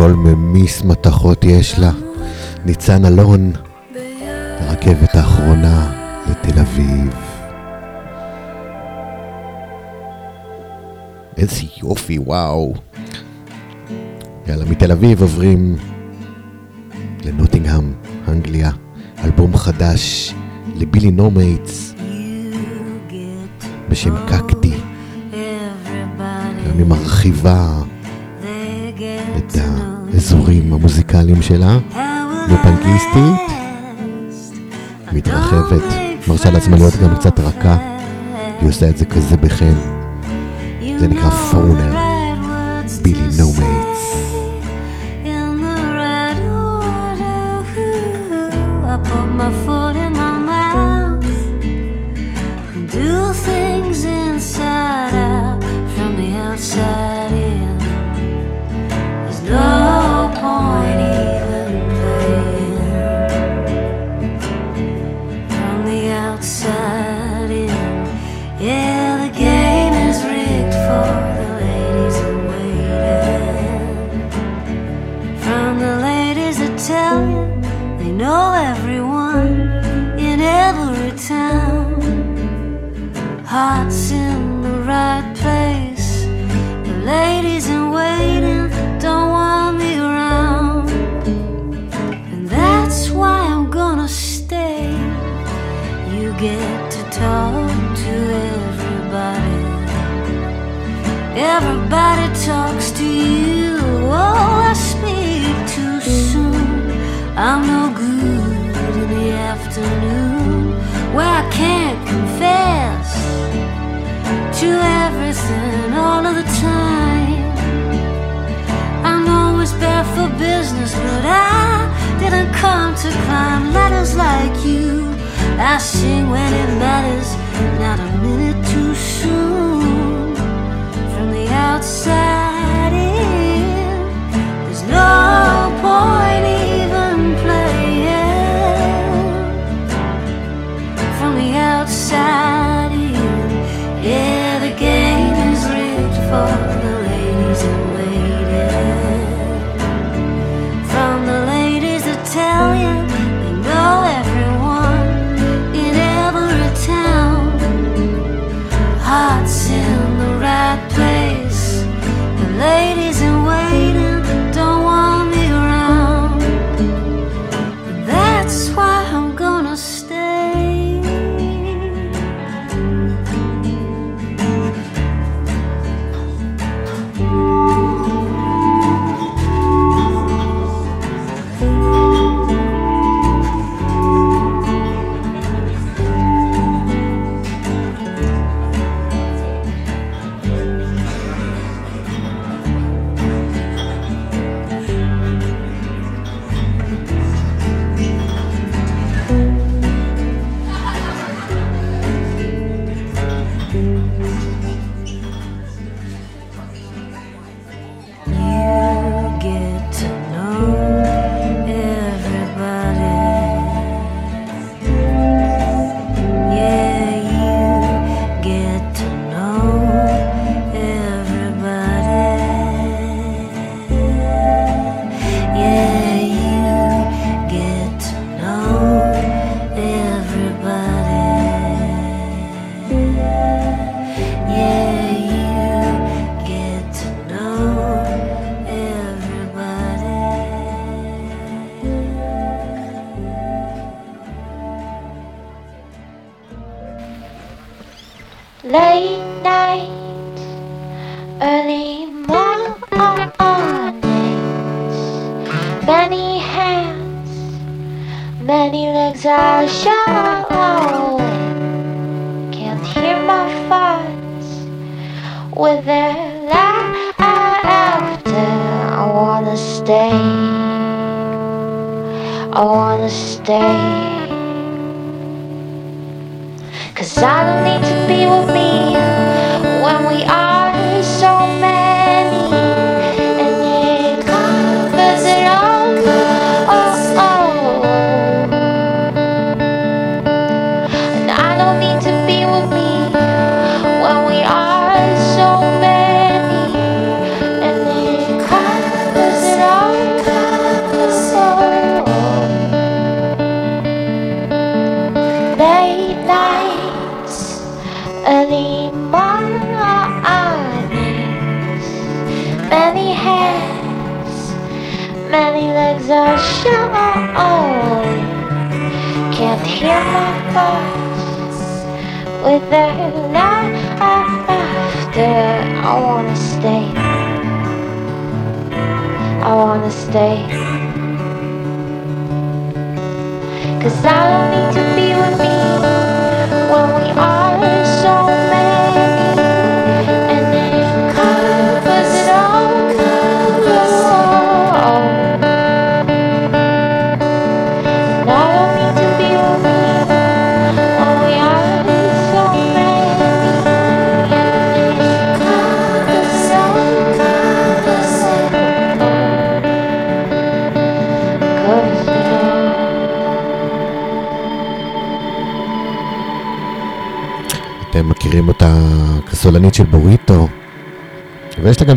כל ממיס מתכות יש לה. ניצן אלון, הרכבת האחרונה לתל אביב. איזה יופי, וואו. יאללה, מתל אביב עוברים לנוטינגהם, אנגליה. אלבום חדש ל Billy Nomates בשם Cacti. אני מרחיבה את ה... האזורים המוזיקליים שלה, ופנקיסטית, מתרחבת, מרשה לעצמה להיות גם קצת רכה, היא עושה את זה כזה בחן, זה נקרא פרונר, בילי נו. when it matters.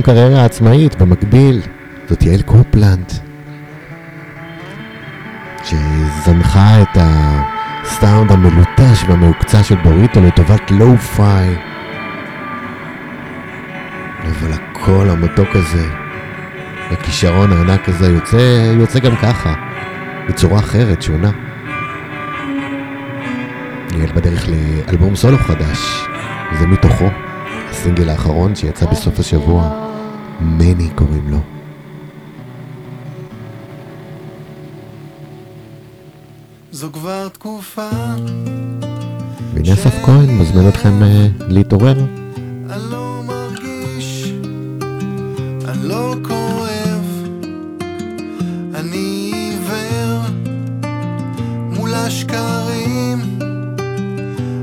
קריירה עצמאית במקביל, זאת יעל קופלנד, שזנחה את הסאונד המלוטש והמוקצע של בוריטו לטובת lo-fi. אבל הקול המתוק הזה, הכישרון הענק הזה יוצא, יוצא גם ככה, בצורה אחרת, שונה. יעל בדרך לאלבום סולו חדש, זה מתוכו, הסינגל האחרון שיצא בסוף השבוע. מני קוראים לו. זו כבר תקופה והנה אסף כהן מזמין אתכם אה, להתעורר. אני לא מרגיש, אני לא כואב, אני עיוור מול השקרים,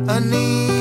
אני...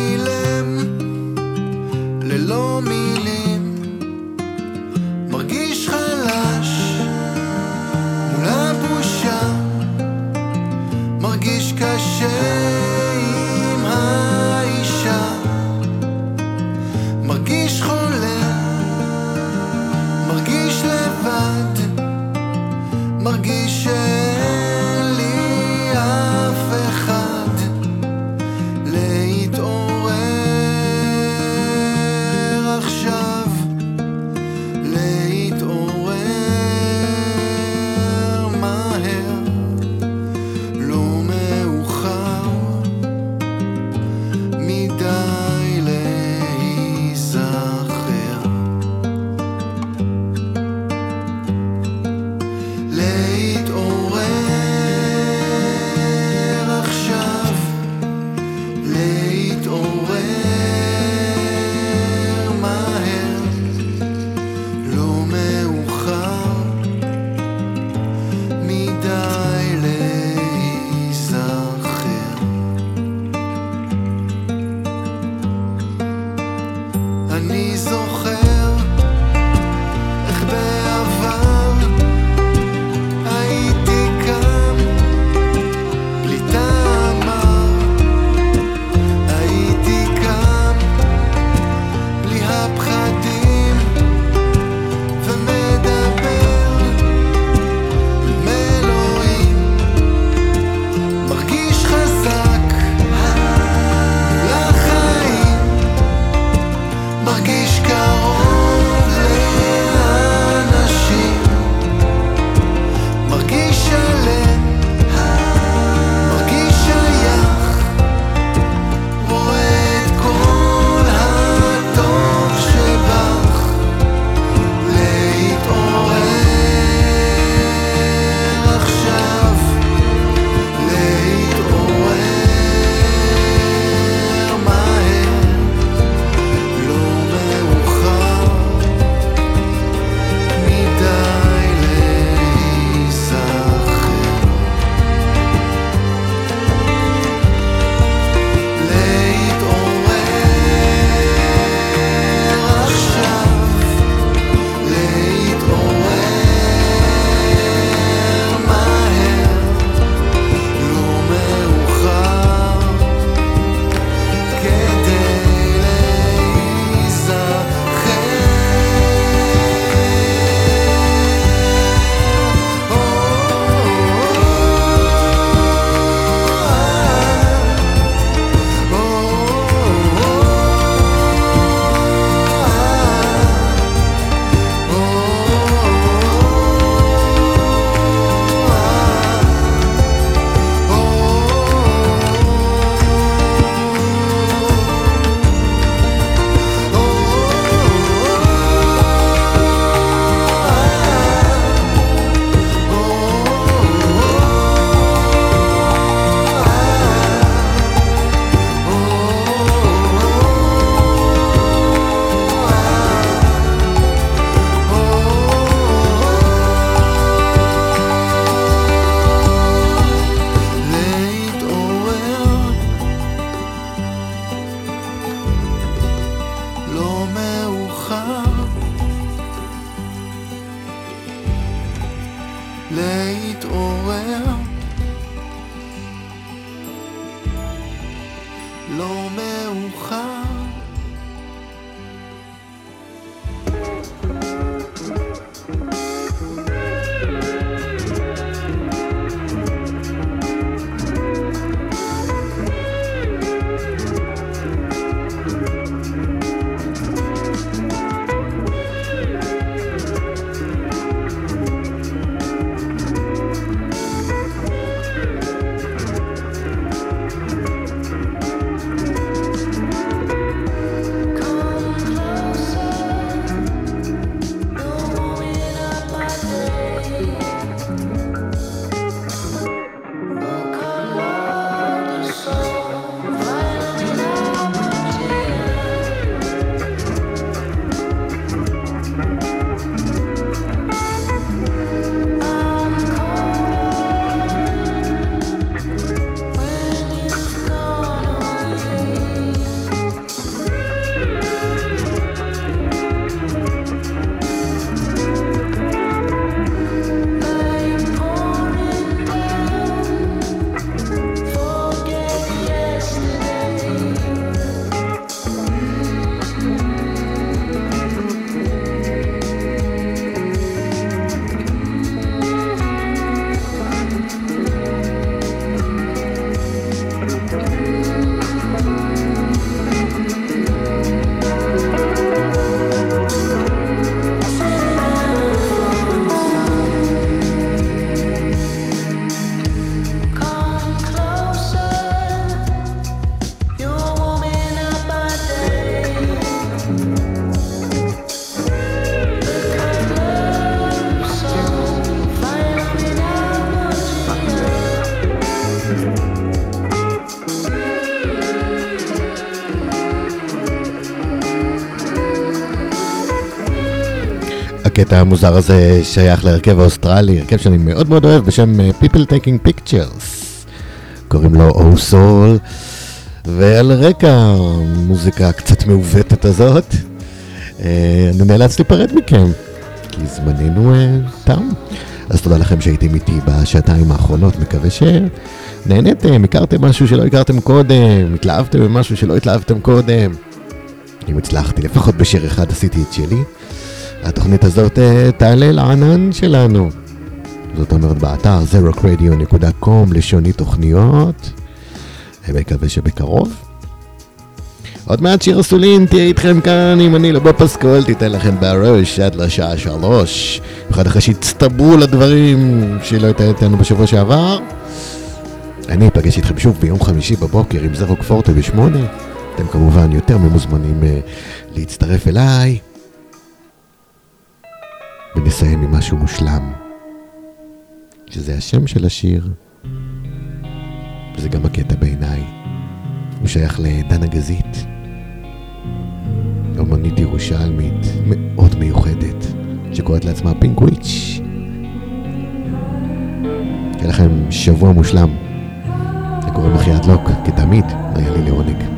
הקטע המוזר הזה שייך להרכב האוסטרלי, הרכב שאני מאוד מאוד אוהב בשם אה, People Taking Pictures. קוראים לו Oh Soul, ועל רקע המוזיקה הקצת מעוותת הזאת, אה, אני נאלץ להיפרד מכם, כי זמננו אה, תם. אז תודה לכם שהייתם איתי בשעתיים האחרונות, מקווה שנהניתם, הכרתם משהו שלא הכרתם קודם, התלהבתם במשהו שלא התלהבתם קודם. אם הצלחתי, לפחות בשיר אחד עשיתי את שלי. התוכנית הזאת אה, תעלה לענן שלנו. זאת אומרת באתר zerocradio.com לשוני תוכניות. אני מקווה שבקרוב. עוד מעט שיר הסולין תהיה איתכם כאן אם אני לבוא פסקול תיתן לכם בראש עד לשעה שלוש. במיוחד אחרי שהצטברו לדברים שלא הייתה איתנו בשבוע שעבר. אני אפגש איתכם שוב ביום חמישי בבוקר עם זרוק פורטה בשמונה. אתם כמובן יותר ממוזמנים uh, להצטרף אליי. ונסיים עם משהו מושלם, שזה השם של השיר, וזה גם הקטע בעיניי. הוא שייך לדנה גזית, אומנית ירושלמית מאוד מיוחדת, שקוראת לעצמה פינקוויץ'. שיהיה לכם שבוע מושלם. זה קוראים אחי אדלוק, כתמיד, היה לי לעונג.